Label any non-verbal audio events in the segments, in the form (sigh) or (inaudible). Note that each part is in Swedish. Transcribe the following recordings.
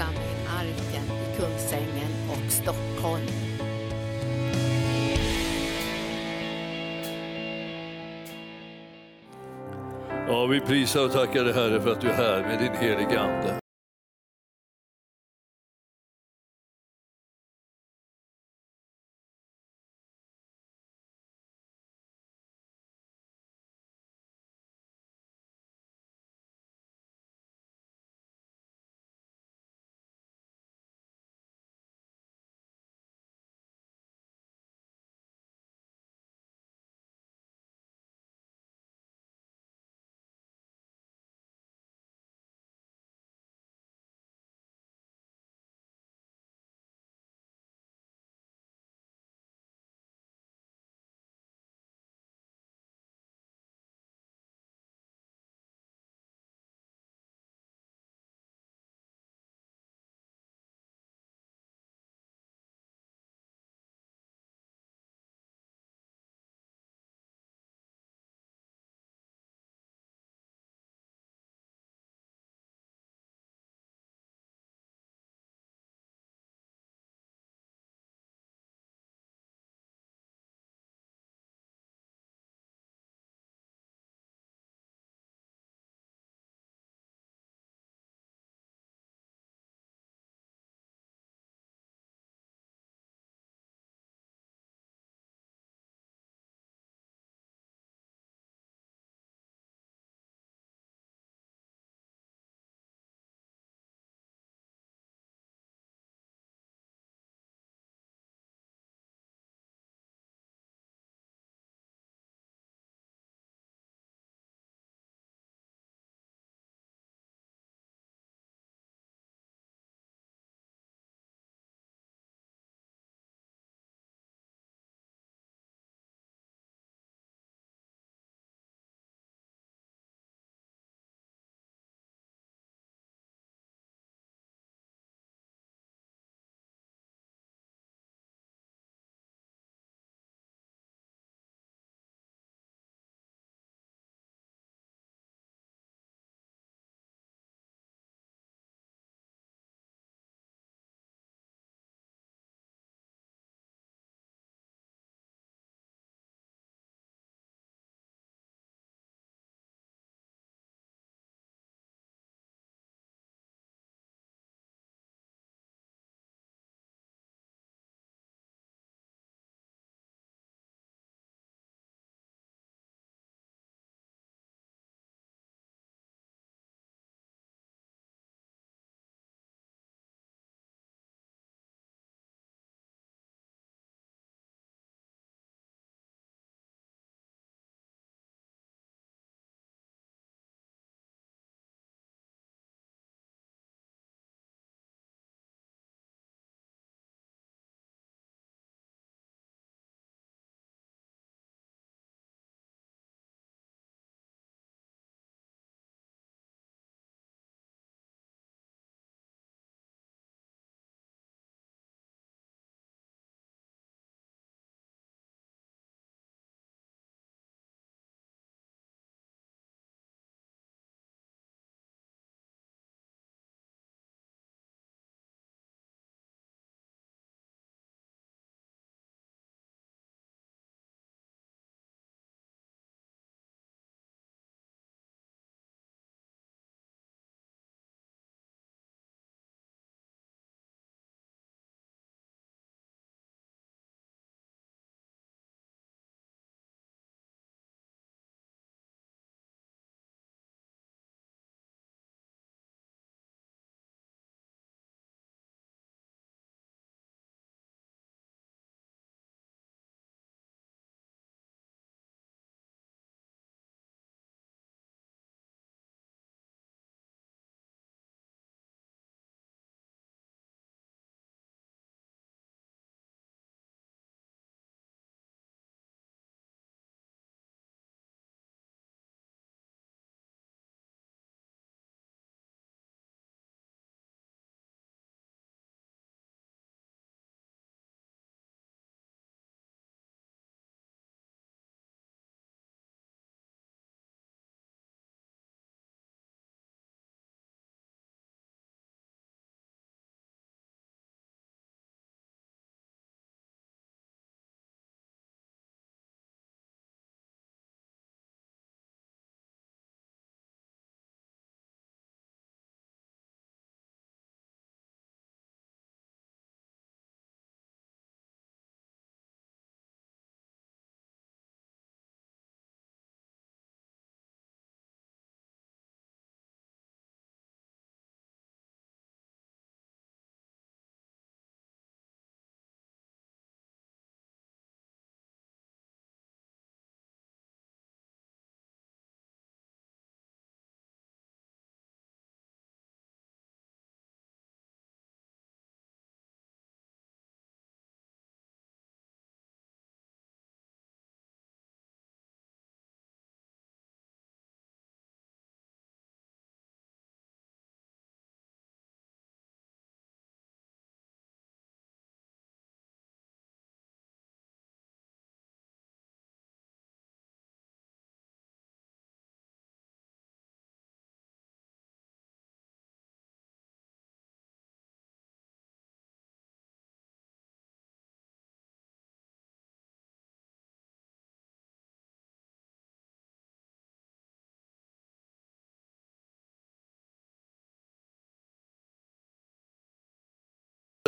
församling Arken i Kungsängen och Stockholm. Ja, vi prisar och tackar dig Herre för att du är här med din helige Ande.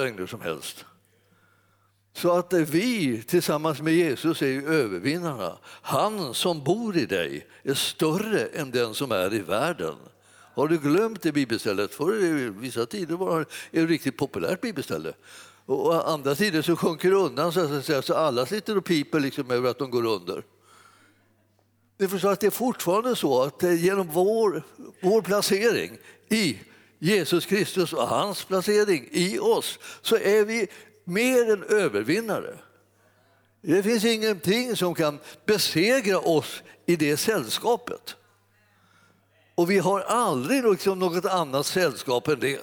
Lögner som helst. Så att vi tillsammans med Jesus är ju övervinnarna. Han som bor i dig är större än den som är i världen. Har du glömt det bibelstället? För vissa tider var det ett riktigt populärt bibelställe. Och andra tider så sjunker det undan så, att säga, så alla sitter och piper liksom över att de går under. Ni förstår att det är fortfarande så att eh, genom vår, vår placering i Jesus Kristus och hans placering i oss så är vi mer än övervinnare. Det finns ingenting som kan besegra oss i det sällskapet. Och vi har aldrig liksom något annat sällskap än det.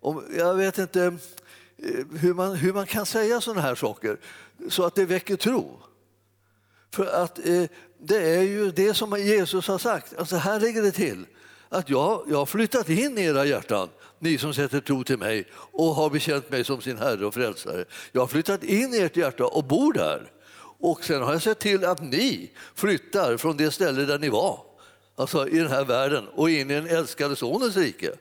Och jag vet inte eh, hur man, hur man kan säga sådana här saker så att det väcker tro. För att eh, det är ju det som Jesus har sagt. Alltså här ligger det till att jag, jag har flyttat in i era hjärtan, ni som sätter tro till mig och har bekänt mig som sin Herre och Frälsare. Jag har flyttat in i ert hjärta och bor där. Och sen har jag sett till att ni flyttar från det ställe där ni var, alltså i den här världen, och in i den älskade Sonens rike.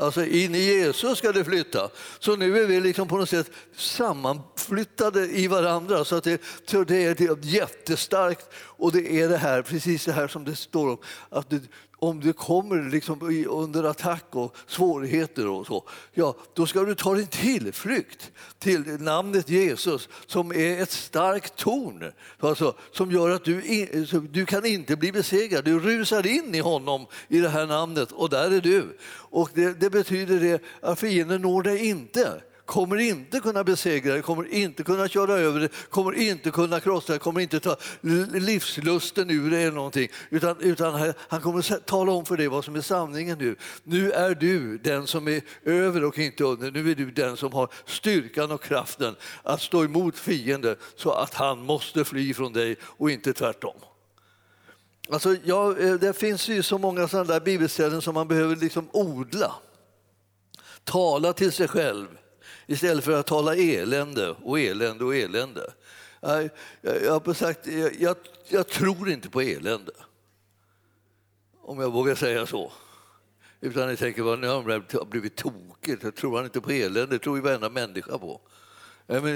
Alltså in i Jesus ska det flytta. Så nu är vi liksom på något sätt sammanflyttade i varandra. Så att det, så det är jättestarkt. Och det är det här, precis det här som det står om. Att det, om du kommer liksom under attack och svårigheter och så, ja, då ska du ta din tillflykt till namnet Jesus som är ett starkt torn alltså, som gör att du, in, du kan inte bli besegrad. Du rusar in i honom i det här namnet och där är du. Och det, det betyder det att fienden når dig inte kommer inte kunna besegra det, kommer inte kunna köra över det, kommer inte kunna krossa det, kommer inte ta livslusten ur det eller någonting. Utan, utan han kommer tala om för dig vad som är sanningen nu. Nu är du den som är över och inte under. Nu är du den som har styrkan och kraften att stå emot fienden så att han måste fly från dig och inte tvärtom. Alltså, ja, eh, det finns ju så många sådana där bibelställen som man behöver liksom odla. Tala till sig själv istället för att tala elände och elände och elände. Jag, jag, jag har sagt, jag, jag, tror inte på elände, om jag vågar säga så. Utan jag tänker, vad nu har han blivit tokigt. Jag tror han inte på elände, det tror ju varenda människa på. Jag,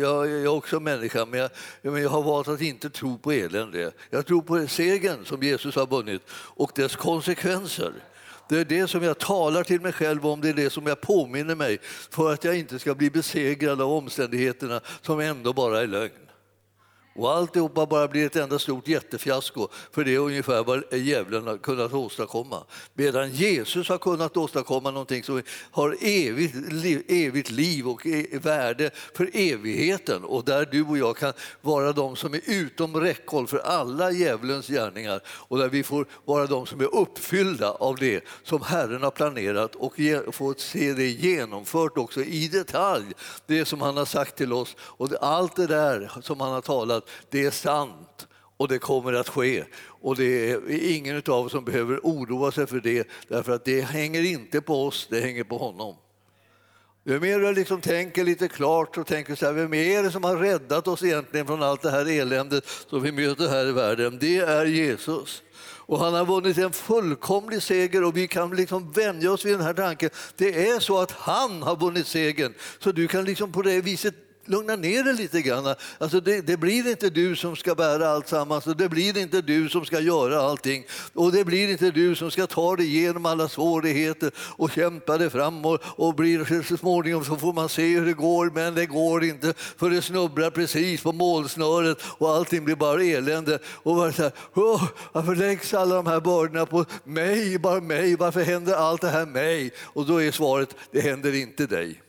jag, är också människa, men jag, men jag har valt att inte tro på elände. Jag tror på segern som Jesus har vunnit och dess konsekvenser. Det är det som jag talar till mig själv om, det är det som jag påminner mig för att jag inte ska bli besegrad av omständigheterna som ändå bara är lögn. Och alltihopa bara blir ett enda stort jättefiasko, för det är ungefär vad djävulen har kunnat åstadkomma. Medan Jesus har kunnat åstadkomma någonting som har evigt, evigt liv och e, värde för evigheten. Och där du och jag kan vara de som är utom räckhåll för alla djävulens gärningar. Och där vi får vara de som är uppfyllda av det som Herren har planerat och få se det genomfört också i detalj, det som han har sagt till oss och allt det där som han har talat det är sant och det kommer att ske. Och det är ingen av oss som behöver oroa sig för det, därför att det hänger inte på oss, det hänger på honom. Ju mer du liksom tänker lite klart och tänker så här, vem är det som har räddat oss egentligen från allt det här eländet som vi möter här i världen? Det är Jesus. Och han har vunnit en fullkomlig seger och vi kan liksom vänja oss vid den här tanken. Det är så att han har vunnit segern, så du kan liksom på det viset lugna ner dig lite grann. Alltså det, det, blir inte du som ska bära allt sammans och det blir inte du som ska göra allting. Och det blir inte du som ska ta dig igenom alla svårigheter och kämpa dig fram och, och blir, så småningom så får man se hur det går, men det går inte för det snubblar precis på målsnöret och allting blir bara elände. Och bara så här, oh, varför läggs alla de här bördorna på mig, bara mig? Varför händer allt det här mig? Och då är svaret, det händer inte dig.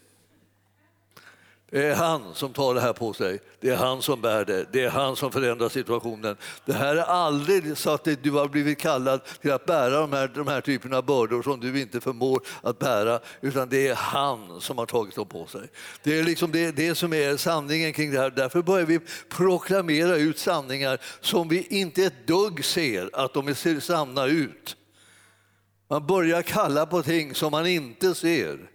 Det är han som tar det här på sig. Det är han som bär det. Det är han som förändrar situationen. Det här är aldrig så att du har blivit kallad till att bära de här, de här typerna av bördor som du inte förmår att bära, utan det är han som har tagit dem på sig. Det är liksom det, det som är sanningen kring det här. Därför börjar vi proklamera ut sanningar som vi inte ett dugg ser att de är sanna ut. Man börjar kalla på ting som man inte ser.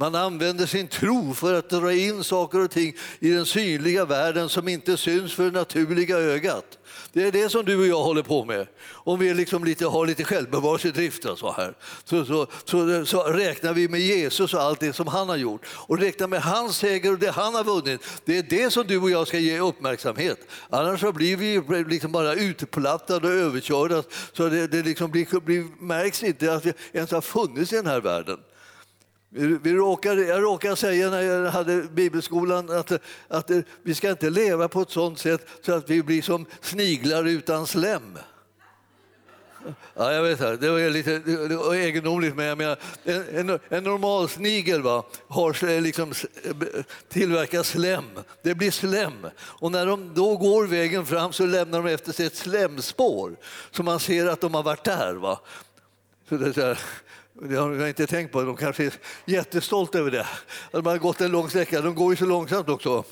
Man använder sin tro för att dra in saker och ting i den synliga världen som inte syns för det naturliga ögat. Det är det som du och jag håller på med. Om vi liksom lite, har lite självbevarelsedrift så, här, så, så, så, så, räknar vi med Jesus och allt det som han har gjort och räknar med hans seger och det han har vunnit. Det är det som du och jag ska ge uppmärksamhet. Annars så blir vi liksom bara utplattade och överkörda så det, det liksom blir, blir, märks inte att vi ens har funnits i den här världen. Vi råkade, jag råkade säga när jag hade bibelskolan att, att vi ska inte leva på ett sånt sätt så att vi blir som sniglar utan slem. Ja, jag vet, det var lite det var egendomligt, men jag menar, en, en, en normal snigel va, har liksom tillverkar slem. Det blir slem. Och när de då går vägen fram så lämnar de efter sig ett slemspår så man ser att de har varit där. Va. Så det är så här, det har jag inte tänkt på. De kanske är jättestolta över det. Att de har gått en lång sträcka. De går ju så långsamt också.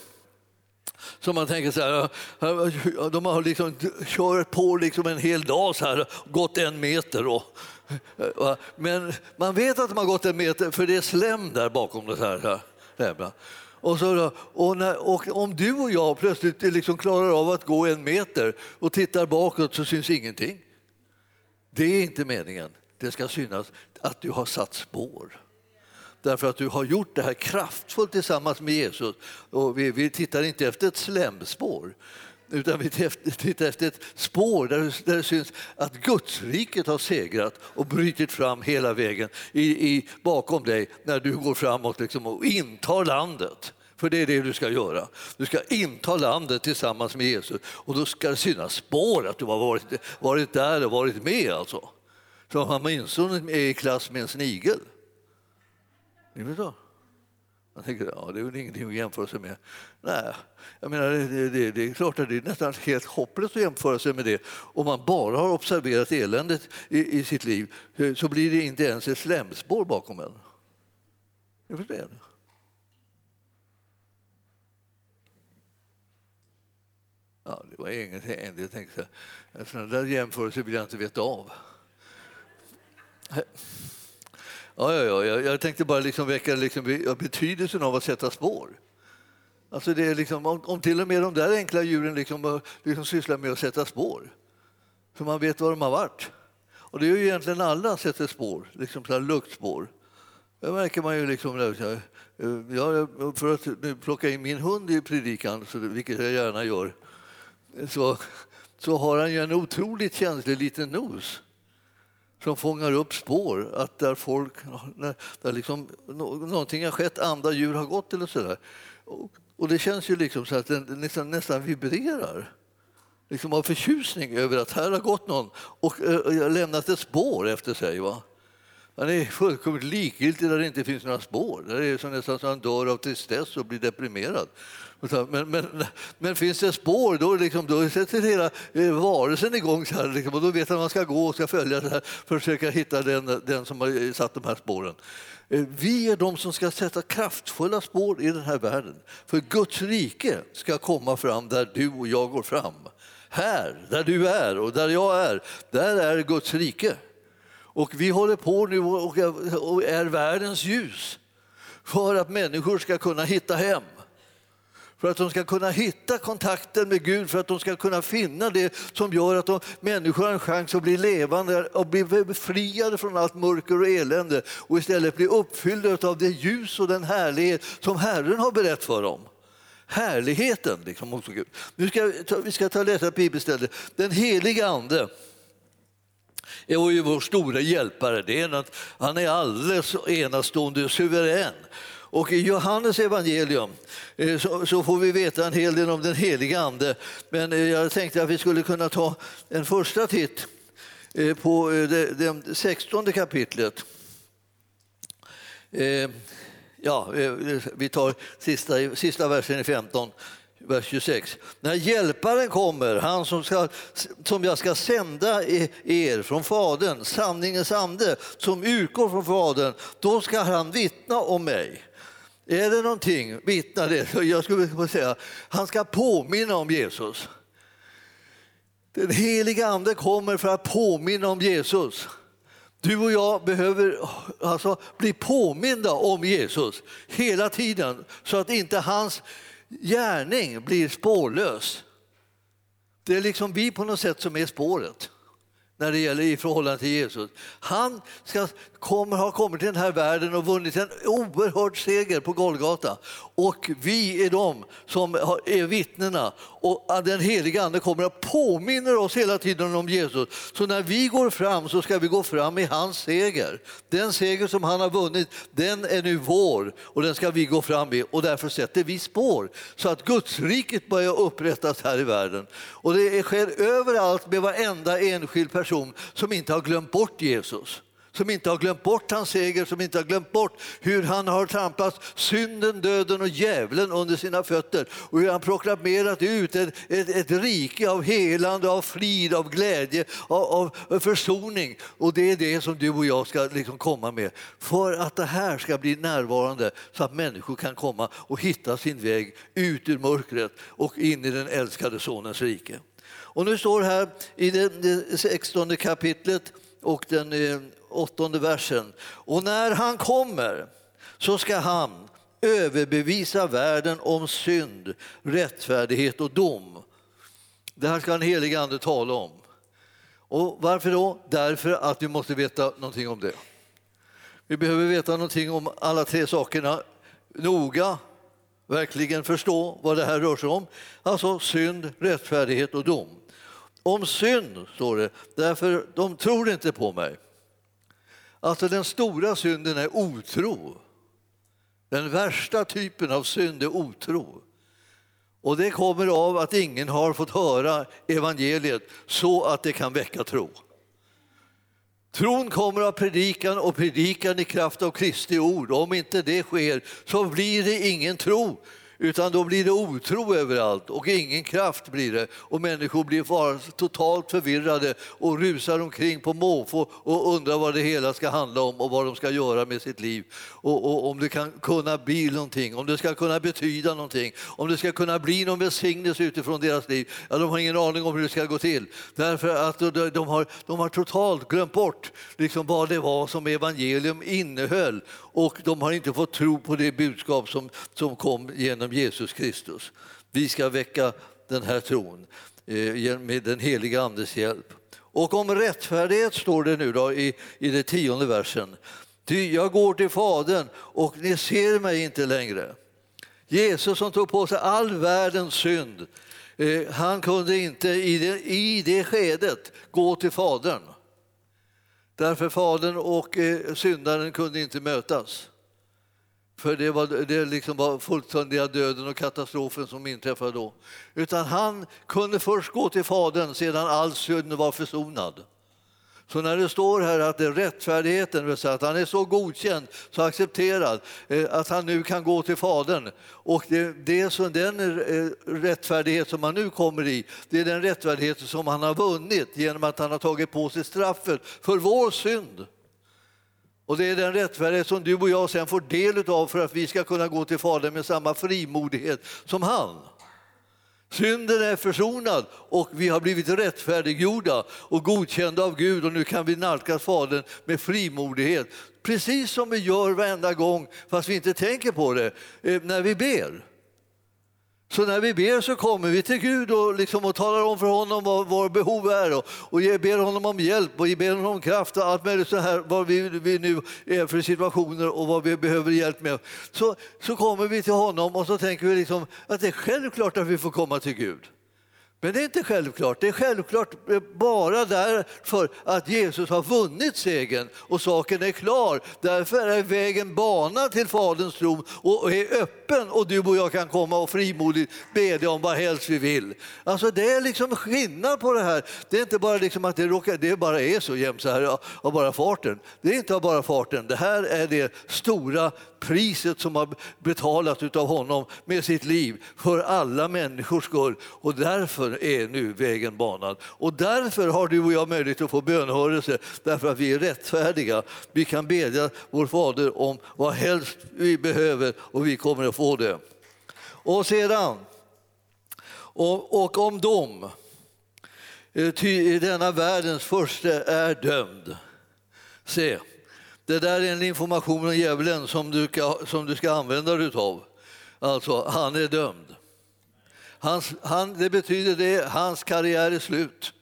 Så man tänker så här, de har liksom kört på liksom en hel dag så här, gått en meter. Då. men man vet att de har gått en meter för det är slem där bakom det här. Och, så, och, när, och, om du och jag plötsligt liksom klarar av att gå en meter och tittar bakåt så syns ingenting. Det är inte meningen. Det ska synas att du har satt spår. Därför att du har gjort det här kraftfullt tillsammans med Jesus. Och vi, vi tittar inte efter ett slemspår utan vi tittar efter ett spår där, där det syns att Gudsriket har segrat och brutit fram hela vägen i, i, bakom dig när du går framåt liksom och intar landet. För det är det du ska göra. Du ska inta landet tillsammans med Jesus och då ska det synas spår att du har varit, varit där och varit med. Alltså så han åtminstone är i klass med en snigel. Ni förstår? Man tänker ja, det är väl ingenting att jämföra sig med. Nej, jag menar, det, det, det, är klart att det är nästan helt hopplöst att jämföra sig med det. Om man bara har observerat eländet i, i sitt liv eh, så blir det inte ens ett slemspår bakom en. Ni förstår det? Ja, det var ingenting. Jag tänkte, sådana där jämförelser vill jag inte veta av. Ja, ja, ja. Jag tänkte bara liksom väcka liksom betydelsen av att sätta spår. Alltså det är liksom, om, om till och med de där enkla djuren liksom, eh, liksom sysslar med att sätta spår, så man vet var de har varit. Och det är ju egentligen alla sätter spår, liksom så luktspår. Det märker man ju liksom, eh, Jag, för att plocka in min hund i predikan, vilket jag gärna gör, så, så har han ju en otroligt känslig liten nos som fångar upp spår, att där folk, där liksom, någonting har skett, andra djur har gått eller sådär. Och, och det känns ju liksom så att den nästan, nästan vibrerar liksom av förtjusning över att här har gått någon och äh, lämnat ett spår efter sig. Va? Han är fullkomligt likgiltig där det inte finns några spår. Det är så nästan så han dör av tristess och blir deprimerad. Men, men, men finns det spår, då, liksom, då sätter hela eh, varelsen igång så här, liksom, och då vet han att man ska gå och ska följa det här för att försöka hitta den, den som har satt de här spåren. Eh, vi är de som ska sätta kraftfulla spår i den här världen. För Guds rike ska komma fram där du och jag går fram. Här, där du är och där jag är, där är Guds rike. Och vi håller på nu och är världens ljus för att människor ska kunna hitta hem för att de ska kunna hitta kontakten med Gud, för att de ska kunna finna det som gör att de, människor har en chans att bli levande och bli befriade från allt mörker och elände och istället bli uppfyllda av det ljus och den härlighet som Herren har berättat för dem. Härligheten liksom, hos Gud. Nu ska vi, ta, ska ta och läsa Bibelstället. Den heliga Ande är ju vår stora hjälpare. Det är något, han är alldeles enastående suverän. Och i Johannes evangelium eh, så, får vi veta en hel del om den heliga Ande. Men eh, jag tänkte att vi skulle kunna ta en första titt eh, på det, 16 kapitlet. Ja, vi tar sista, sista versen i 15 vers 26. När hjälparen kommer, han som, ska, som jag ska sända er från Fadern, sanningens ande som utgår från Fadern, då ska han vittna om mig. Är det någonting, vittna det. (laughs) Jag skulle säga, han ska påminna om Jesus. Den heliga Ande kommer för att påminna om Jesus. Du och jag behöver alltså bli påminda om Jesus hela tiden så att inte hans gärning blir spårlös. Det är liksom vi på något sätt som är spåret när det gäller i förhållande till Jesus. Han ska, kommer, har kommit till den här världen och vunnit en oerhörd seger på Golgata. Och vi är de som är vittnena och den heliga Ande kommer att påminna oss hela tiden om Jesus. Så när vi går fram så ska vi gå fram i hans seger. Den seger som han har vunnit, den är nu vår och den ska vi gå fram i och därför sätter vi spår så att Gudsriket börjar upprättas här i världen. Och det sker överallt med varenda enskild person som inte har glömt bort Jesus som inte har glömt bort hans seger, som inte har glömt bort hur han har trampat synden, döden och djävulen under sina fötter och hur han proklamerat ut ett, ett, ett rike av helande, av frid, av glädje, av, av försoning. Och det är det som du och jag ska liksom komma med för att det här ska bli närvarande så att människor kan komma och hitta sin väg ut ur mörkret och in i den älskade Sonens rike. Och nu står här i det 16 kapitlet och den eh, åttonde versen. Och när han kommer så ska han överbevisa världen om synd, rättfärdighet och dom. Det här ska en helig ande tala om. Och varför då? Därför att vi måste veta någonting om det. Vi behöver veta någonting om alla tre sakerna noga, verkligen förstå vad det här rör sig om. Alltså synd, rättfärdighet och dom. Om synd står det, därför de tror inte på mig. Alltså den stora synden är otro. Den värsta typen av synd är otro. Och det kommer av att ingen har fått höra evangeliet så att det kan väcka tro. Tron kommer av predikan och predikan i kraft av Kristi ord. Om inte det sker så blir det ingen tro utan då blir det otro överallt och ingen kraft blir det. Och människor blir bara totalt förvirrade och rusar omkring på måfå och undrar vad det hela ska handla om och vad de ska göra med sitt liv. Och, och, om det kan kunna bli någonting, om det ska kunna betyda någonting, om det ska kunna bli någon välsignelse utifrån deras liv. Ja, de har ingen aning om hur det ska gå till. Därför att de, de har, de har totalt glömt bort liksom vad det var som evangelium innehöll. Och de har inte fått tro på det budskap som, som kom genom Jesus Kristus. Vi ska väcka den här tron eh, med den heliga Andes hjälp. Och om rättfärdighet står det nu då i, i den tionde versen. Ty jag går till Fadern och ni ser mig inte längre. Jesus som tog på sig all världens synd, eh, han kunde inte i det, i det skedet gå till Fadern. Därför Fadern och eh, syndaren kunde inte mötas. För det var, det liksom var fullständiga döden och katastrofen som inträffade då. Utan han kunde först gå till Fadern sedan all synd var försonad. Så när det står här att det är rättfärdigheten, att han är så godkänd, så accepterad, eh, att han nu kan gå till Fadern. Och det, det som den eh, rättfärdighet som han nu kommer i, det är den rättfärdighet som han har vunnit genom att han har tagit på sig straffet för vår synd. Och det är den rättfärdighet som du och jag sen får del av för att vi ska kunna gå till Fadern med samma frimodighet som han. Synden är försonad och vi har blivit rättfärdiggjorda och godkända av Gud och nu kan vi nalkas Fadern med frimodighet. Precis som vi gör varenda gång, fast vi inte tänker på det, eh, när vi ber. Så när vi ber så kommer vi till Gud och, liksom och talar om för honom vad våra behov är och, och ber honom om hjälp och ber honom om kraft och allt möjligt så här, vad vi, vi nu är för situationer och vad vi behöver hjälp med. Så, så kommer vi till honom och så tänker vi liksom att det är självklart att vi får komma till Gud. Men det är inte självklart. Det är självklart bara därför att Jesus har vunnit segern och saken är klar. Därför är vägen banad till Faderns tron och är öppen och du och jag kan komma och frimodigt bedja om vad helst vi vill. Alltså det är liksom skillnad på det här. Det är inte bara liksom att det, råkar, det bara är så jämt så här av bara farten. Det är inte av bara farten. Det här är det stora priset som har betalats av honom med sitt liv för alla människors skull. Och därför är nu vägen banad. Och därför har du och jag möjlighet att få bönhörelse, därför att vi är rättfärdiga. Vi kan bedja vår Fader om vad helst vi behöver och vi kommer att få det. Och sedan, och, och om dom, eh, ty denna världens första är dömd. Se, det där är en information om djävulen som du, ska, som du ska använda dig av. Alltså, han är dömd. Hans, han, det betyder det, hans karriär är slut.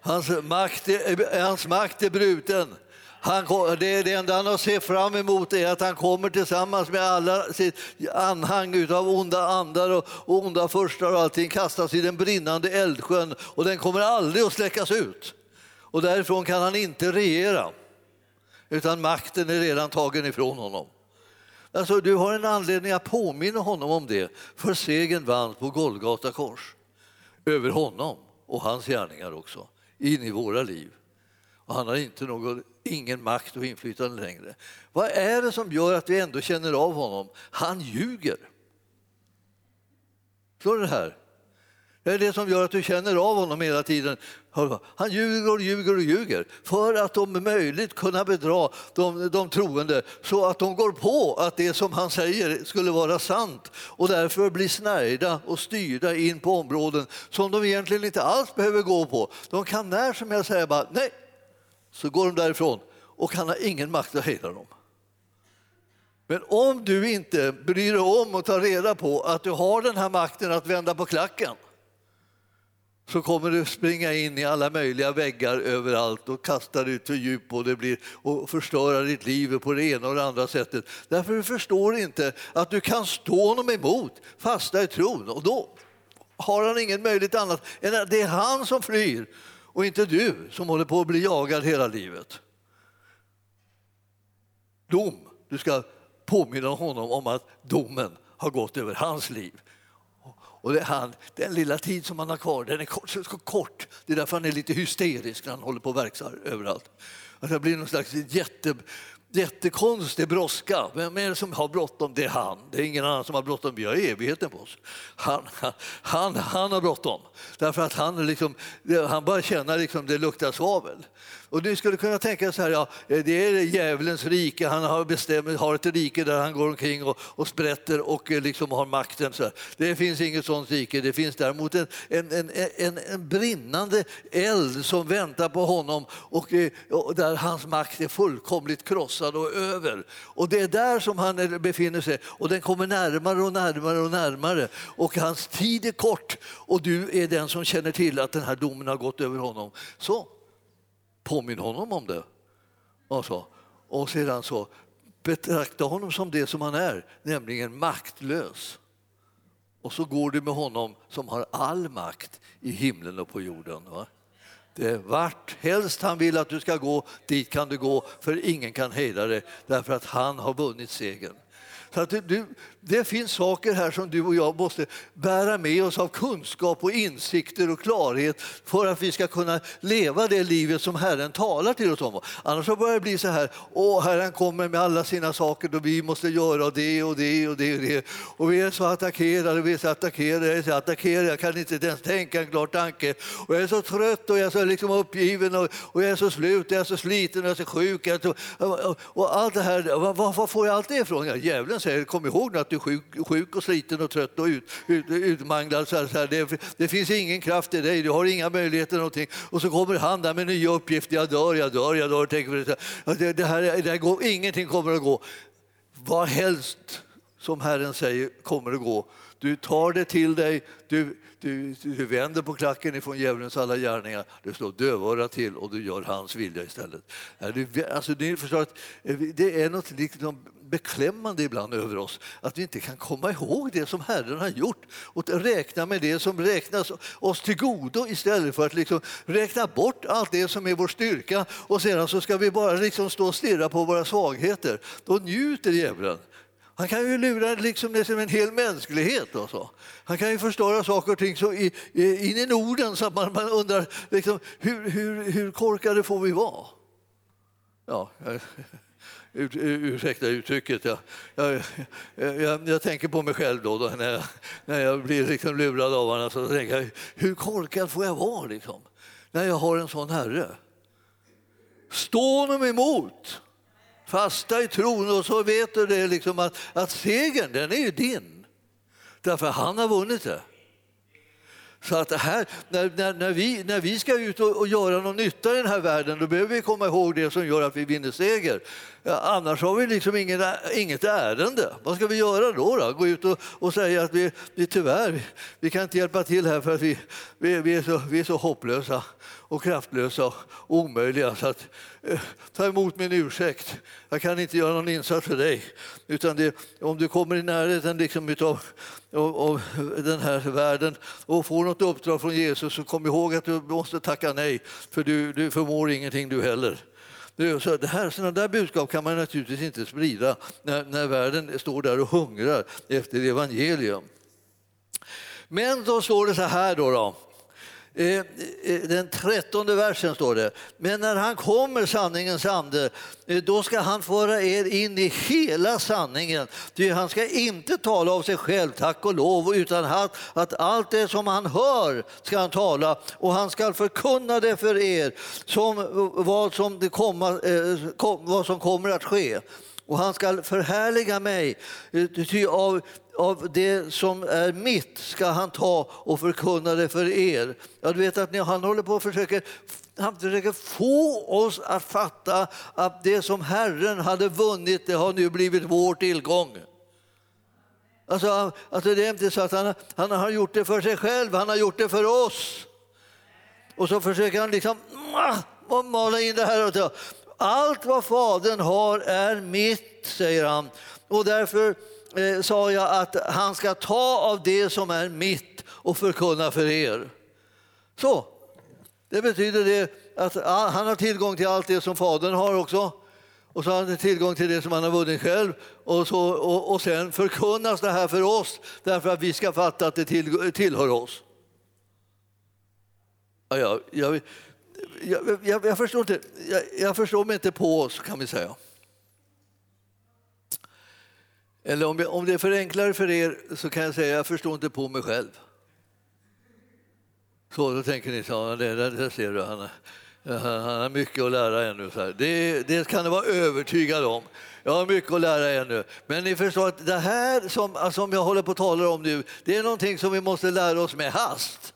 Hans makt är, hans makt är bruten. Han, det, det enda han har sett fram emot är att han kommer tillsammans med alla sitt anhang av onda andar och, och onda förstar och allting kastas i den brinnande eldsjön och den kommer aldrig att släckas ut. Och därifrån kan han inte regera, utan makten är redan tagen ifrån honom. Alltså, du har en anledning att påminna honom om det, för segern vanns på Golgata kors. Över honom och hans gärningar också, in i våra liv. Och han har inte någon, ingen makt och inflytande längre. Vad är det som gör att vi ändå känner av honom? Han ljuger. Förstår du det här? Det är det som gör att du känner av honom hela tiden. Han ljuger och ljuger och ljuger för att om möjligt kunna bedra de, de troende så att de går på att det som han säger skulle vara sant och därför blir snärjda och styrda in på områden som de egentligen inte alls behöver gå på. De kan när som helst säga bara nej, så går de därifrån och han har ingen makt att hejda dem. Men om du inte bryr dig om och tar reda på att du har den här makten att vända på klacken så kommer du springa in i alla möjliga väggar överallt och kasta dig ut för djup och, det blir, och förstöra ditt liv på det ena och det andra sättet. Därför du förstår inte att du kan stå honom emot, fasta i tron och då har han ingen möjlighet annat än att det är han som flyr och inte du som håller på att bli jagad hela livet. Dom, du ska påminna honom om att domen har gått över hans liv. Och det han, den lilla tid som han har kvar, den är kort, så kort. Det är därför han är lite hysterisk när han håller på och verksar överallt. Att det blir någon slags jätte, jättekonstig brådska. Vem är det som har bråttom? Det är han. Det är ingen annan som har bråttom. Vi har evigheten på oss. Han, han, han har bråttom. Därför att han, liksom, han bara känner liksom det luktar svavel. Och du skulle kunna tänka så här, ja, eh, det är djävulens rike, han har, bestämt, har ett rike där han går omkring och, och sprätter och eh, liksom har makten. Så här. Det finns inget sånt rike, det finns däremot en, en, en, en, en brinnande eld som väntar på honom och, eh, och där hans makt är fullkomligt krossad och över. Och det är där som han befinner sig och den kommer närmare och närmare och närmare och hans tid är kort och du är den som känner till att den här domen har gått över honom. Så Påminn honom om det. Och, så. och sedan så betrakta honom som det som han är, nämligen maktlös. Och så går du med honom som har all makt i himlen och på jorden. Va? Det är vart helst han vill att du ska gå, dit kan du gå, för ingen kan hejda dig därför att han har vunnit segern. Så att du, det finns saker här som du och jag måste bära med oss av kunskap och insikter och klarhet för att vi ska kunna leva det livet som Herren talar till oss om. Annars så börjar det bli så här, åh Herren kommer med alla sina saker och vi måste göra det och det och det och det. Och vi är så attackerade, vi är så attackerade, jag är så attackerad, jag kan inte ens tänka en klar tanke. Och jag är så trött och jag är så liksom uppgiven och, och jag är så slut, jag är så sliten och jag är så sjuk. Och, och, och allt det här, var, var får jag allt det ifrån? Ja, djävulen säger, kom ihåg nu att du är sjuk, sjuk och sliten och trött och ut, ut, utmanglad. Så här, så här. Det, det, finns ingen kraft i dig, du har inga möjligheter. Någonting. Och så kommer han där med nya uppgifter. Jag dör, jag dör, jag dör. Tänker det, det, här, det här går, ingenting kommer att gå. Vad helst som Herren säger kommer att gå. Du tar det till dig, du, du, du vänder på klacken ifrån djävulens alla gärningar, du slår dövörat till och du gör hans vilja istället. Alltså, ni förstår att eh, det är något liksom beklämmande ibland över oss att vi inte kan komma ihåg det som Herren har gjort och räkna med det som räknas oss till godo istället för att liksom räkna bort allt det som är vår styrka och sedan så ska vi bara liksom stå och stirra på våra svagheter. Då njuter djävulen. Han kan ju lura liksom en hel mänsklighet. Och så. Han kan ju förstöra saker och ting så in i Norden så att man, man undrar liksom, hur, hur, hur korkade får vi vara? Ja, (laughs) Ur, ursäkta uttrycket. Jag, jag, jag, jag, tänker på mig själv då, då, när, jag, när jag blir liksom lurad av honom. Så tänker jag, hur korkad får jag vara liksom, när jag har en sån herre? Stå honom emot, fasta i tron och så vet du det liksom att, att segern den är ju din. Därför han har vunnit det. Så att här, när, när, när, vi, när vi ska ut och, och göra någon nytta i den här världen då behöver vi komma ihåg det som gör att vi vinner seger. Ja, annars har vi liksom ingen, inget ärende. Vad ska vi göra då? då? Gå ut och, och säga att vi, vi tyvärr vi, vi kan inte hjälpa till här för att vi, vi, vi, är, så, vi är så hopplösa och kraftlösa och omöjliga. Så att, Eh, ta emot min ursäkt. Jag kan inte göra någon insats för dig. Utan det, om du kommer i närheten liksom utav, av, av den här världen och får något uppdrag från Jesus så kom ihåg att du måste tacka nej för du, du förmår ingenting du heller. Så det här, sådana där budskap kan man naturligtvis inte sprida när, när världen står där och hungrar efter evangelium. Men då står det så här då. då Eh, eh, den trettonde versen står det. Men när han kommer, sanningens ande, eh, då ska han föra er in i hela sanningen. Ty han ska inte tala av sig själv, tack och lov, utan att, att allt det som han hör ska han tala och han ska förkunna det för er som vad som, det komma, vad som kommer att ske och han ska förhärliga mig. Eh, ty av av det som är mitt ska han ta och förkunna det för er. Jag vet att han håller på och försöker, han försöker få oss att fatta att det som Herren hade vunnit, det har nu blivit vår tillgång. Alltså, alltså det är inte så att han, han har gjort det för sig själv, han har gjort det för oss. Och så försöker han liksom mala in det här. Allt vad Fadern har är mitt, säger han. Och därför eh, sa jag att han ska ta av det som är mitt och förkunna för er. Så, det betyder det att han har tillgång till allt det som Fadern har också. Och så har han tillgång till det som han har vunnit själv. Och, så, och, och sen förkunnas det här för oss därför att vi ska fatta att det till, tillhör oss. Ja, jag, jag, jag, jag, förstår inte, jag, jag förstår mig inte på oss kan vi säga. Eller om, om det är för enklare för er så kan jag säga jag förstår inte på mig själv. Så då tänker ni så, det, det, det ser du, han, han har mycket att lära ännu. Så det, det, kan du vara övertygad om. Jag har mycket att lära ännu. Men ni förstår att det här som, alltså, som jag håller på att tala om nu, det är någonting som vi måste lära oss med hast.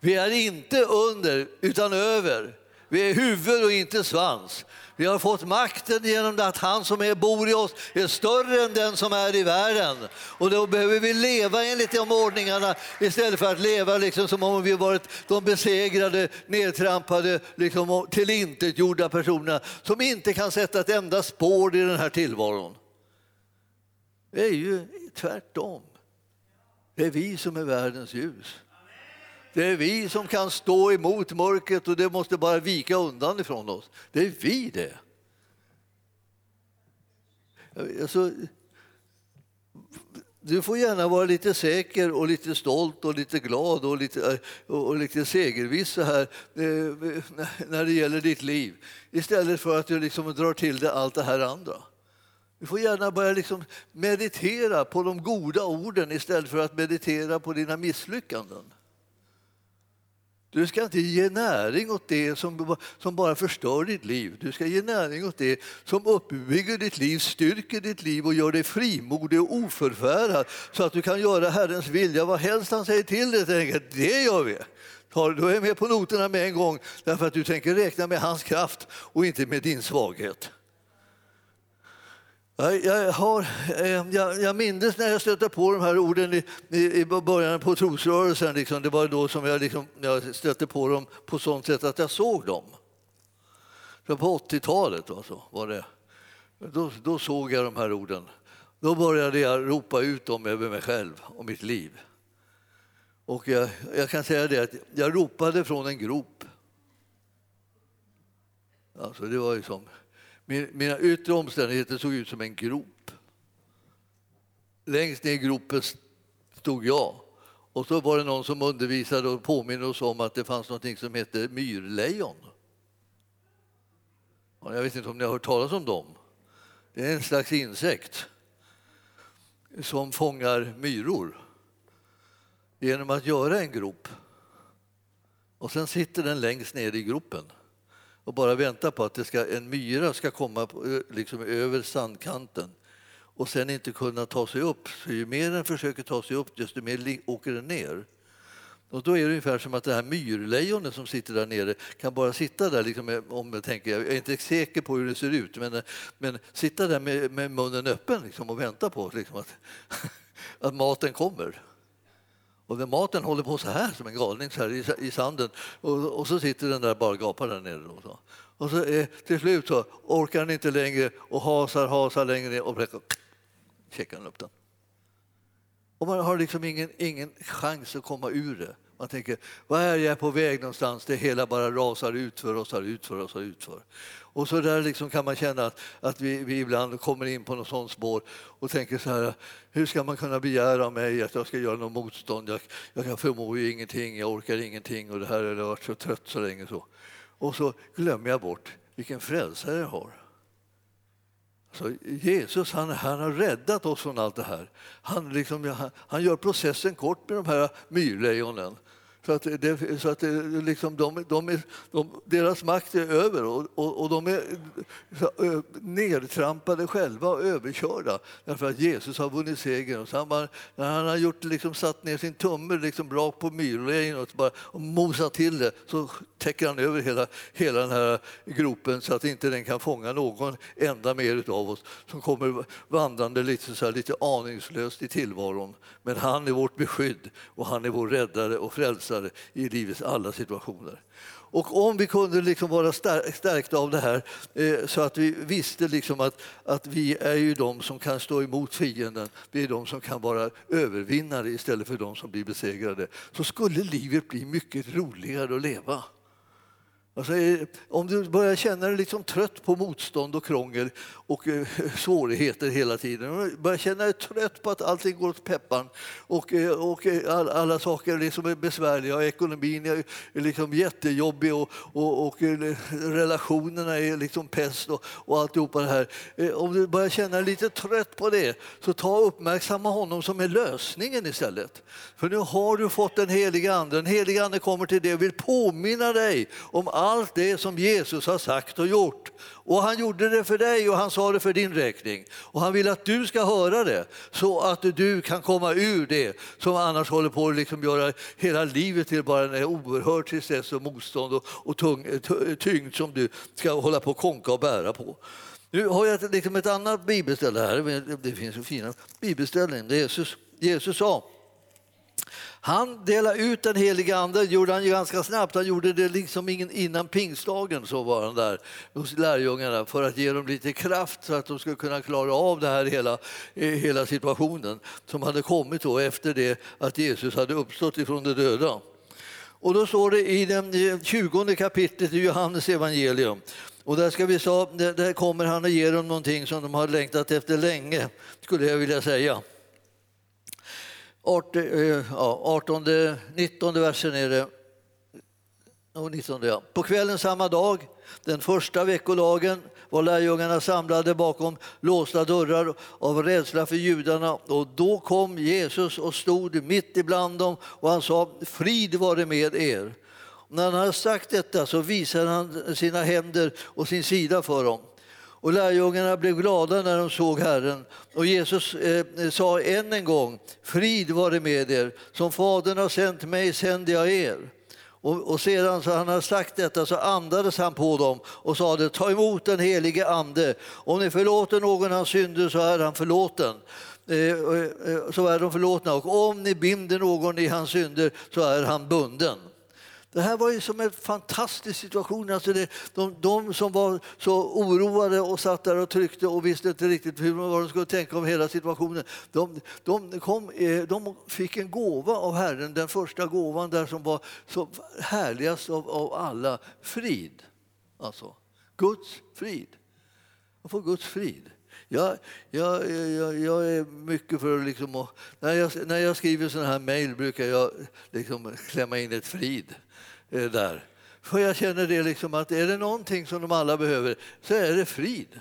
Vi är inte under, utan över. Vi är huvud och inte svans. Vi har fått makten genom att han som är, bor i oss är större än den som är i världen. Och då behöver vi leva enligt de ordningarna istället för att leva liksom som om vi varit de besegrade, nedtrampade, liksom tillintetgjorda personerna som inte kan sätta ett enda spår i den här tillvaron. Det är ju tvärtom. Det är vi som är världens ljus. Det är vi som kan stå emot mörkret och det måste bara vika undan ifrån oss. Det är vi det. Alltså, du får gärna vara lite säker och lite stolt och lite glad och lite, och lite segerviss så här, eh, när det gäller ditt liv istället för att du liksom drar till dig allt det här andra. Du får gärna börja liksom meditera på de goda orden istället för att meditera på dina misslyckanden. Du ska inte ge näring åt det som, som bara förstör ditt liv. Du ska ge näring åt det som uppbygger ditt liv, styrker ditt liv och gör dig frimodig och oförfärad så att du kan göra Herrens vilja vad helst han säger till dig. Det gör vi. Du är med på noterna med en gång därför att du tänker räkna med hans kraft och inte med din svaghet. Jag, har, eh, jag, jag minns när jag stötte på de här orden i, i, i början på trosrörelsen. Liksom. Det var då som jag, liksom, jag stötte på dem på sånt sätt att jag såg dem. Så på 80-talet alltså, var det. Då, då såg jag de här orden. Då började jag ropa ut dem över mig själv och mitt liv. Och jag, jag kan säga det att jag ropade från en grop. Alltså det var ju som mina yttre omständigheter såg ut som en grop. Längst ner i gropen stod jag. Och så var det någon som undervisade och påminner oss om att det fanns något som hette myrlejon. Jag vet inte om ni har hört talas om dem. Det är en slags insekt som fångar myror genom att göra en grop. Och sen sitter den längst ner i gropen och bara väntar på att det ska, en myra ska komma på, liksom över sandkanten och sen inte kunna ta sig upp. Så ju mer den försöker ta sig upp, desto mer åker den ner. Och då är det ungefär som att det här myrlejonet som sitter där nere kan bara sitta där, liksom, om jag, tänker, jag är inte säker på hur det ser ut, men, men sitta där med, med munnen öppen liksom, och vänta på liksom, att, (laughs) att maten kommer. Och den maten håller på så här som en galning så här i, i sanden och, och, så sitter den där bara gapar där nere. Och så, och så eh, till slut så orkar den inte längre och hasar, hasar längre ner och checkar upp den. Och man har liksom ingen, ingen chans att komma ur det. Man tänker, vad är jag på väg någonstans? Det hela bara rasar utför, rasar utför, rasar utför. Och så där liksom kan man känna att, att vi, vi, ibland kommer in på något sånt spår och tänker så här, hur ska man kunna begära av mig att jag ska göra något motstånd? Jag, jag kan ju ingenting, jag orkar ingenting och det här har varit så trött så länge. Så. Och så glömmer jag bort vilken frälsare jag har. Så Jesus han, han har räddat oss från allt det här. Han, liksom, han, han gör processen kort med de här myrlejonen. Så att, det, så att det, liksom de, de är, de, deras makt är över och, och, och de är nedtrampade själva och överkörda därför att Jesus har vunnit segern. Och så han bara, när han har gjort, liksom, satt ner sin tumme liksom, rakt på myrlejonet och, och mosat till det så täcker han över hela, hela den här gropen så att inte den kan fånga någon enda mer av oss som kommer vandrande lite, så här, lite aningslöst i tillvaron. Men han är vårt beskydd och han är vår räddare och frälsare i livets alla situationer. Och om vi kunde liksom vara stärkta av det här eh, så att vi visste liksom att, att vi är ju de som kan stå emot fienden, vi är de som kan vara övervinnare istället för de som blir besegrade, så skulle livet bli mycket roligare att leva. Alltså, om du börjar känna dig liksom trött på motstånd och krångel och eh, (laughs) svårigheter hela tiden, om du börjar känna dig trött på att allting går åt peppan och, eh, och eh, all, alla saker liksom är besvärliga och ekonomin är liksom jättejobbig och, och, och relationerna är liksom pest och, och alltihopa det här. Om du börjar känna dig lite trött på det, så ta uppmärksamma honom som är lösningen istället. För nu har du fått den heliga Ande. Den heliga Ande kommer till dig och vill påminna dig om allt allt det som Jesus har sagt och gjort. Och han gjorde det för dig och han sa det för din räkning. Och han vill att du ska höra det så att du kan komma ur det som annars håller på att liksom göra hela livet till bara en oerhörd tristess och motstånd och, och tung, tyngd som du ska hålla på att konka och bära på. Nu har jag liksom ett annat bibelställe här. Det finns en fina bibelställen. Jesus, Jesus sa han delade ut den heliga ande, gjorde han ganska snabbt. Han gjorde det liksom innan pingstdagen, så var han där hos lärjungarna för att ge dem lite kraft så att de skulle kunna klara av det här hela, eh, hela situationen som hade kommit då efter det att Jesus hade uppstått ifrån de döda. Och då står det i det eh, 20 kapitlet i Johannes evangelium och där, ska vi där kommer han att ge dem någonting som de har längtat efter länge, skulle jag vilja säga. 18, 19-versen eh, är det. 19, ja. På kvällen samma dag, den första veckolagen, var lärjungarna samlade bakom låsta dörrar av rädsla för judarna. Och då kom Jesus och stod mitt ibland dem och han sa frid vare med er. Och när han hade sagt detta så visade han sina händer och sin sida för dem. Och lärjungarna blev glada när de såg Herren. Och Jesus eh, sa än en gång, frid vare med er, som Fadern har sänt mig sänder jag er. Och, och sedan så han hade sagt detta så andades han på dem och sade, ta emot den helige Ande. Om ni förlåter någon hans synder så är han förlåten. Eh, eh, så är de förlåtna och om ni binder någon i hans synder så är han bunden. Det här var ju som en fantastisk situation. Alltså det, de, de, som var så oroade och satt där och tryckte och visste inte riktigt hur vad de skulle tänka om hela situationen. De, de, kom, eh, de fick en gåva av Herren, den första gåvan där som var så härligast av, av alla. Frid. Alltså, Guds frid. Att få Guds frid. Jag, jag, jag, jag, är mycket för liksom, när, jag, när jag skriver sådana här mejl brukar jag liksom klämma in ett frid. Eh, där. För jag känner det liksom att är det någonting som de alla behöver så är det frid.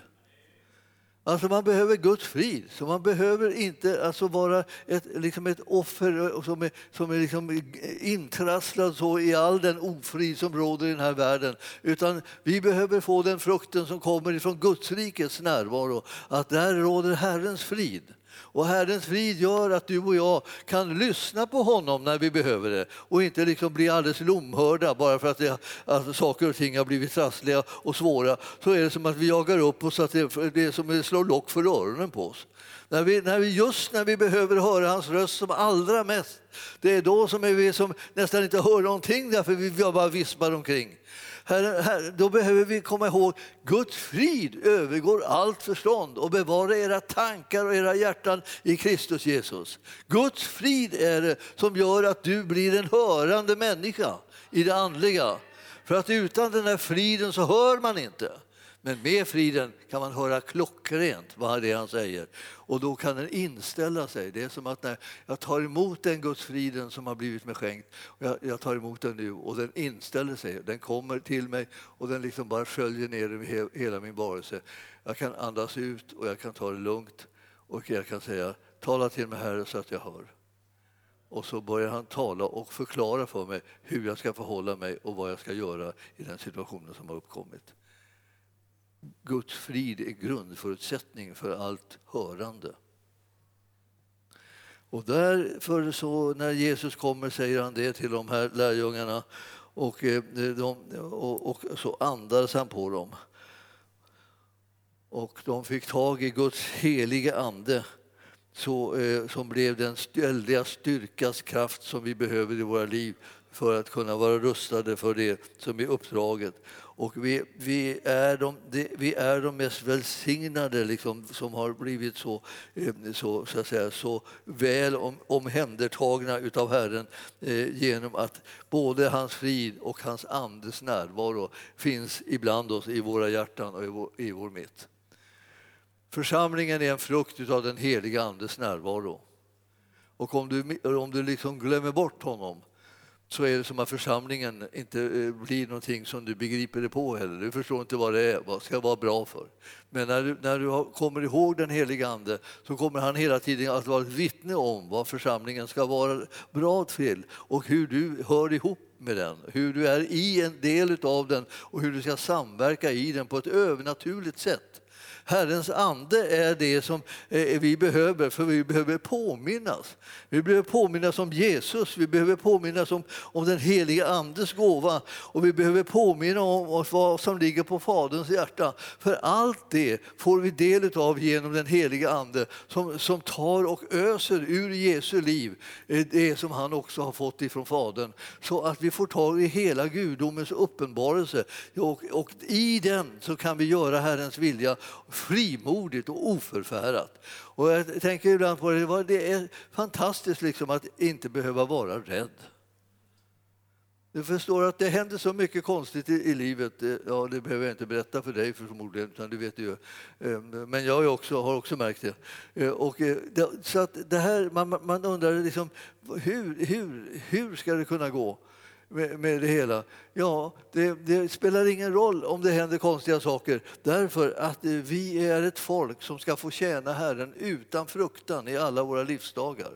Alltså man behöver Guds frid, så man behöver inte alltså vara ett, liksom ett offer eh, som är, som är liksom intrasslad så i all den ofrid som råder i den här världen. Utan vi behöver få den frukten som kommer ifrån Guds rikets närvaro, att där råder Herrens frid. Och Herrens frid gör att du och jag kan lyssna på honom när vi behöver det och inte liksom bli alldeles lomhörda bara för att, det, att saker och ting har blivit trassliga och svåra. Så är det som att vi jagar upp oss, att det, det är som att slå lock för öronen på oss. När vi, när vi, just när vi behöver höra hans röst som allra mest, det är då som vi som nästan inte hör någonting därför vi bara vispar omkring. Herre, herre, då behöver vi komma ihåg Guds frid övergår allt förstånd och bevara era tankar och era hjärtan i Kristus Jesus. Guds frid är det som gör att du blir en hörande människa i det andliga. För att utan den här friden så hör man inte. Men med friden kan man höra klockrent vad det är han säger. Och då kan den inställa sig. Det är som att när jag tar emot den Guds friden som har blivit mig skänkt, jag, jag, tar emot den nu och den inställer sig. Den kommer till mig och den liksom bara sköljer ner över hela min varelse. Jag kan andas ut och jag kan ta det lugnt och jag kan säga tala till mig Herre så att jag hör. Och så börjar han tala och förklara för mig hur jag ska förhålla mig och vad jag ska göra i den situationen som har uppkommit. Guds frid är grundförutsättning för allt hörande. Och därför så när Jesus kommer säger han det till de här lärjungarna och, eh, de, och, och så andades han på dem. Och de fick tag i Guds heliga ande så, eh, som blev den väldiga styrkas kraft som vi behöver i våra liv för att kunna vara rustade för det som är uppdraget. Och vi, vi, är, de, vi är de mest välsignade liksom, som har blivit så, eh, så, så, att säga, så väl om, omhändertagna utav Herren eh, genom att både hans frid och hans andes närvaro finns ibland oss i våra hjärtan och i vår, i vår mitt. Församlingen är en frukt av den heliga Andes närvaro. Och om du, om du liksom glömmer bort honom så är det som att församlingen inte eh, blir någonting som du begriper dig på heller. Du förstår inte vad det är, vad ska vara bra för. Men när du, när du kommer ihåg den helige Ande så kommer han hela tiden att vara ett vittne om vad församlingen ska vara bra till och hur du hör ihop med den, hur du är i en del av den och hur du ska samverka i den på ett övernaturligt sätt. Herrens ande är det som eh, vi behöver, för vi behöver påminnas. Vi behöver påminnas om Jesus, vi behöver påminnas om, om den heliga Andes gåva och vi behöver påminna om oss vad som ligger på Faderns hjärta. För allt det får vi del av genom den heliga Ande som, som tar och öser ur Jesu liv eh, det som han också har fått ifrån Fadern. Så att vi får tag i hela gudomens uppenbarelse och, och i den så kan vi göra Herrens vilja frimodigt och oförfärat. Och jag tänker ibland på det, det är fantastiskt liksom att inte behöva vara rädd. Du förstår att det händer så mycket konstigt i, i, livet. Eh, ja, det behöver jag inte berätta för dig förmodligen, utan du vet ju. Eh, men jag har också, har också märkt det. Eh, och det, så att det här, man, man undrar liksom, hur, hur, hur ska det kunna gå? Med, med det hela? Ja, det, det, spelar ingen roll om det händer konstiga saker därför att eh, vi är ett folk som ska få tjäna Herren utan fruktan i alla våra livsdagar.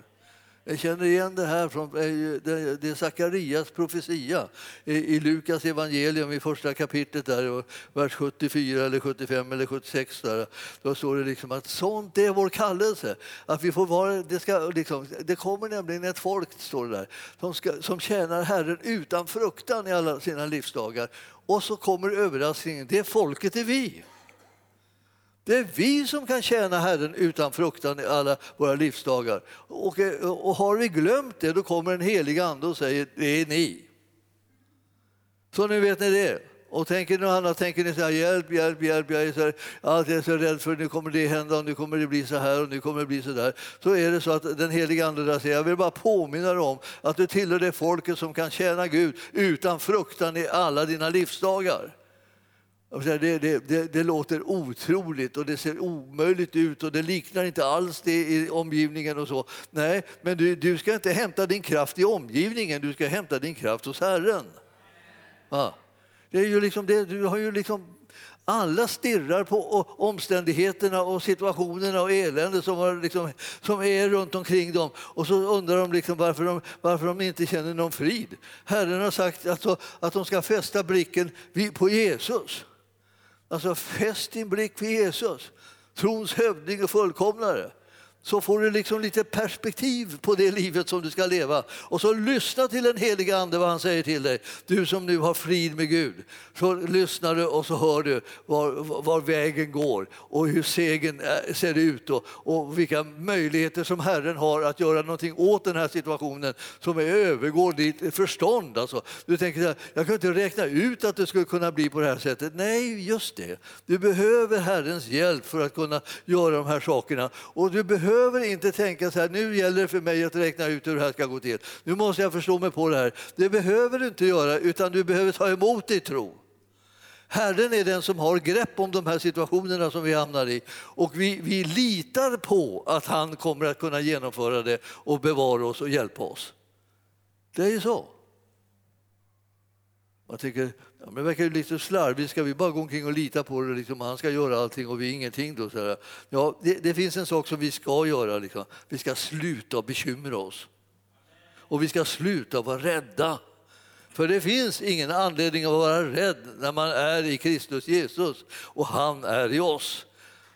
Jag känner igen det här från eh, det är Sakarias profetia i Lukas evangelium i första kapitlet, där, vers 74 eller 75 eller 76. Där, då står det liksom att sånt är vår kallelse. Att vi får vara, det, ska, liksom, det kommer nämligen ett folk, står det där, som, ska, som tjänar Herren utan fruktan i alla sina livsdagar. Och så kommer överraskningen, det folket är vi. Det är vi som kan tjäna Herren utan fruktan i alla våra livsdagar. Och, eh, och har vi glömt det, då kommer en helig ande och säger det är ni. Så nu vet ni det. Och tänker ni annat, tänker ni så här, hjälp, hjälp, hjälp, jag är så, här, jag är så rädd för nu kommer det hända och nu kommer det bli så här och nu kommer det bli så där. Så är det så att den heliga Ande där säger, jag vill bara påminna dig om att du tillhör det folket som kan tjäna Gud utan fruktan i alla dina livsdagar. Det, det, det, det, låter otroligt och det ser omöjligt ut och det liknar inte alls det i omgivningen och så. Nej, men du, du ska inte hämta din kraft i omgivningen, du ska hämta din kraft hos Herren. Ja. Det är ju liksom det, du har ju liksom alla stirrar på omständigheterna och situationerna och eländet som, liksom, som är runt omkring dem och så undrar de liksom varför, de varför de inte känner någon frid. Herren har sagt alltså att de ska fästa blicken på Jesus. Alltså fäst din blick vid Jesus, trons hövding och fullkomnare så får du liksom lite perspektiv på det livet som du ska leva. Och så lyssna till den heliga Ande vad han säger till dig. Du som nu har frid med Gud. Så lyssnar du och så hör du var, var vägen går och hur segern eh, ser ut och, och vilka möjligheter som Herren har att göra någonting åt den här situationen som övergår ditt förstånd. Alltså, du tänker att jag kan inte räkna ut att det skulle kunna bli på det här sättet. Nej, just det. Du behöver Herrens hjälp för att kunna göra de här sakerna. Och du behöver behöver inte tänka så här, nu gäller det för mig att räkna ut hur det här ska gå till. Nu måste jag förstå mig på det här. Det behöver du inte göra, utan du behöver ta emot i tro. Herren är den som har grepp om de här situationerna som vi hamnar i och vi, vi litar på att han kommer att kunna genomföra det och bevara oss och hjälpa oss. Det är ju så. Man tycker, ja, men det verkar ju lite slarvigt, ska vi bara gå omkring och lita på det, liksom, han ska göra allting och vi ingenting då? Så ja, det, det, finns en sak som vi ska göra, liksom. vi ska sluta bekymra oss. Och vi ska sluta vara rädda. För det finns ingen anledning att vara rädd när man är i Kristus Jesus och han är i oss.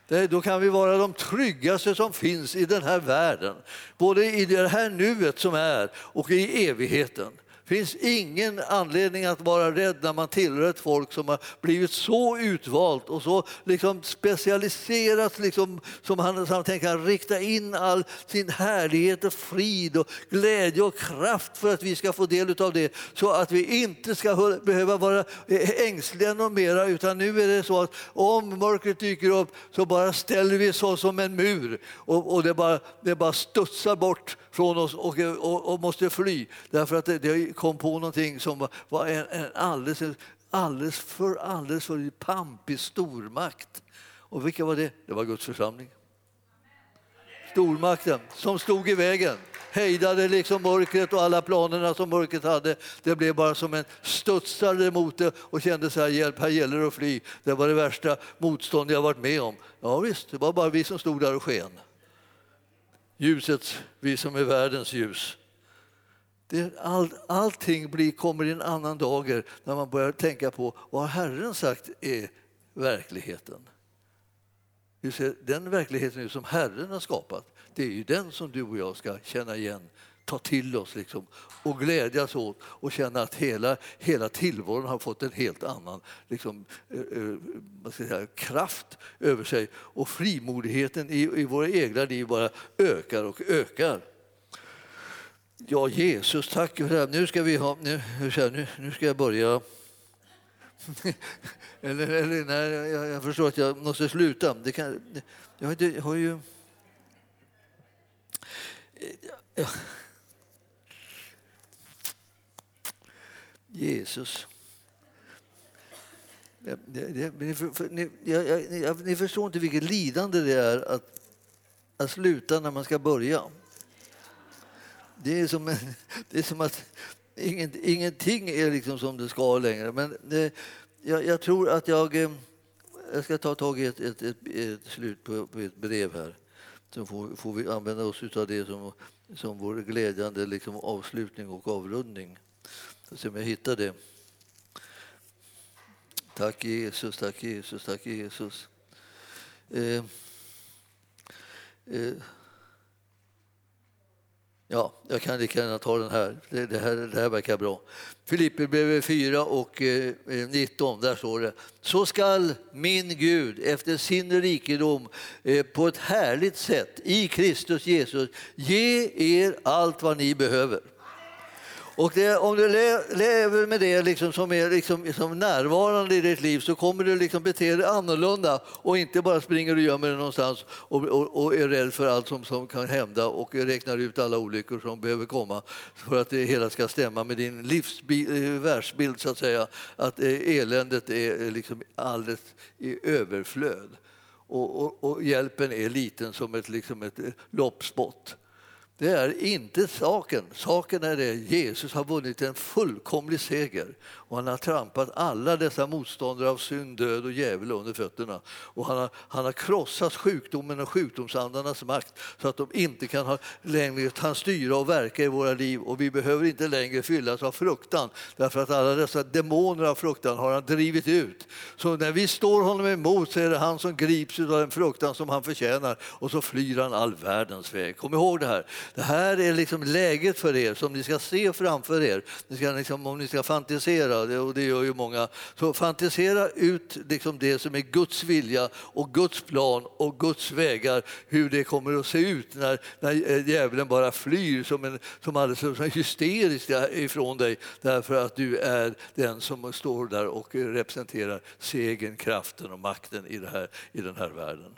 Det, då kan vi vara de tryggaste som finns i den här världen. Både i det här nuet som är och i evigheten finns ingen anledning att vara rädd när man tillhör ett folk som har blivit så utvalt och så liksom specialiserat. Liksom, som han, som han rikta in all sin härlighet och frid och glädje och kraft för att vi ska få del av det. Så att vi inte ska behöva vara ängsliga någon mera utan nu är det så att om mörkret dyker upp så bara ställer vi oss som en mur och, och det, bara, det bara studsar bort från oss och, och, och måste fly därför att det, det kom på någonting som var en, en alldeles, alldeles, för, alldeles för pampig stormakt. Och vilka var det? Det var Guds församling. Stormakten som stod i vägen hejdade liksom mörkret och alla planerna som mörkret hade. Det blev bara som en studsare mot det och kände så här, hjälp, här gäller det att fly. Det var det värsta motstånd jag varit med om. Ja visst, det var bara vi som stod där och sken. Ljuset, vi som är världens ljus. Det, all, allting blir, kommer i en annan dager när man börjar tänka på vad Herren sagt är verkligheten. Ser, den verkligheten som Herren har skapat, det är ju den som du och jag ska känna igen, ta till oss liksom, och glädjas åt och känna att hela, hela tillvaron har fått en helt annan liksom, eh, eh, vad ska jag säga, kraft över sig. Och frimodigheten i, i våra egna liv bara ökar och ökar. Ja, Jesus, tack för det. Nu ska vi ha... Nu, nu, nu ska jag börja. (laughs) eller, eller nej, jag, jag, förstår att jag måste sluta. Det kan, jag, jag har ju... Ja. Jesus. Ni, för, ni, ni förstår inte vilket lidande det är att, att sluta när man ska börja. Det är som, (laughs) det är som att ingenting är liksom som det ska längre. Men det, jag, jag, tror att jag... Eh, jag ska ta tag i ett, ett, ett, ett slut på, på, ett brev här. Så får, får vi använda oss av det som, som vår glädjande liksom avslutning och avrundning. Jag se om jag hittar det. Tack Jesus, tack Jesus, tack Jesus. Eh, eh, Ja, jag kan lika gärna ta den här. Det, det här. det här verkar bra. Filipperbrevet 4 och eh, eh, 19, där står det. Så skall min Gud efter sin rikedom eh, på ett härligt sätt i Kristus Jesus ge er allt vad ni behöver. Och det, om du lever med det liksom som är liksom, som närvarande i ditt liv så kommer du liksom bete dig annorlunda och inte bara springer och gömmer dig någonstans och, och, och, är rädd för allt som, som kan hända och räknar ut alla olyckor som behöver komma för att det hela ska stämma med din eh, världsbild, så att säga. Att eh, eländet är eh, liksom alldeles i överflöd och, och, och hjälpen är liten som ett, liksom ett loppspott. Det är inte saken. Saken är det Jesus har vunnit en fullkomlig seger han har trampat alla dessa motståndare av synd, död och djävul under fötterna. Och han har, han har krossat sjukdomen och sjukdomsandarnas makt så att de inte kan ha, längre kan styra och verka i våra liv och vi behöver inte längre fyllas av fruktan därför att alla dessa demoner av fruktan har han drivit ut. Så när vi står honom emot så är det han som grips av den fruktan som han förtjänar och så flyr han all världens väg. Kom ihåg det här. Det här är liksom läget för er som ni ska se framför er. Ni ska liksom, om ni ska fantisera, och det gör ju många, så fantisera ut liksom det som är Guds vilja och Guds plan och Guds vägar, hur det kommer att se ut när, när eh, djävulen bara flyr som, en, som alldeles som hysteriskt ifrån dig därför att du är den som står där och eh, representerar segern, kraften och makten i, det här, i den här världen.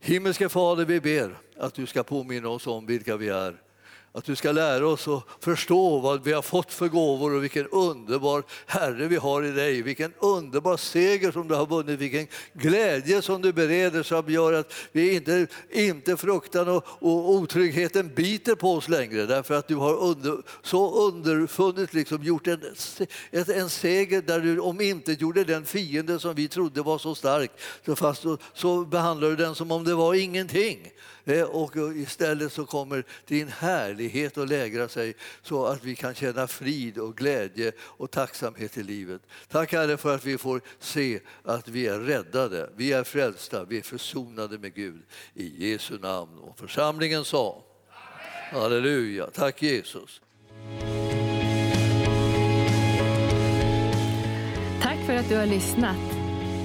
Himmelske Fader, vi ber att du ska påminna oss om vilka vi är. Att du ska lära oss att förstå vad vi har fått för gåvor och vilken underbar Herre vi har i dig. Vilken underbar seger som du har vunnit, vilken glädje som du bereder som gör att vi inte, inte fruktan och, och otryggheten biter på oss längre därför att du har under, så underfunnet liksom gjort en, en seger där du om inte gjorde den fiende som vi trodde var så stark så, fast, så, så behandlar du den som om det var ingenting. Eh, och eh, istället så kommer din härlighet att lägra sig så att vi kan känna frid och glädje och tacksamhet i livet. Tack Herre för att vi får se att vi är räddade, vi är frälsta, vi är försonade med Gud. I Jesu namn. Och församlingen sa Amen. Halleluja. Tack Jesus. Tack för att du har lyssnat.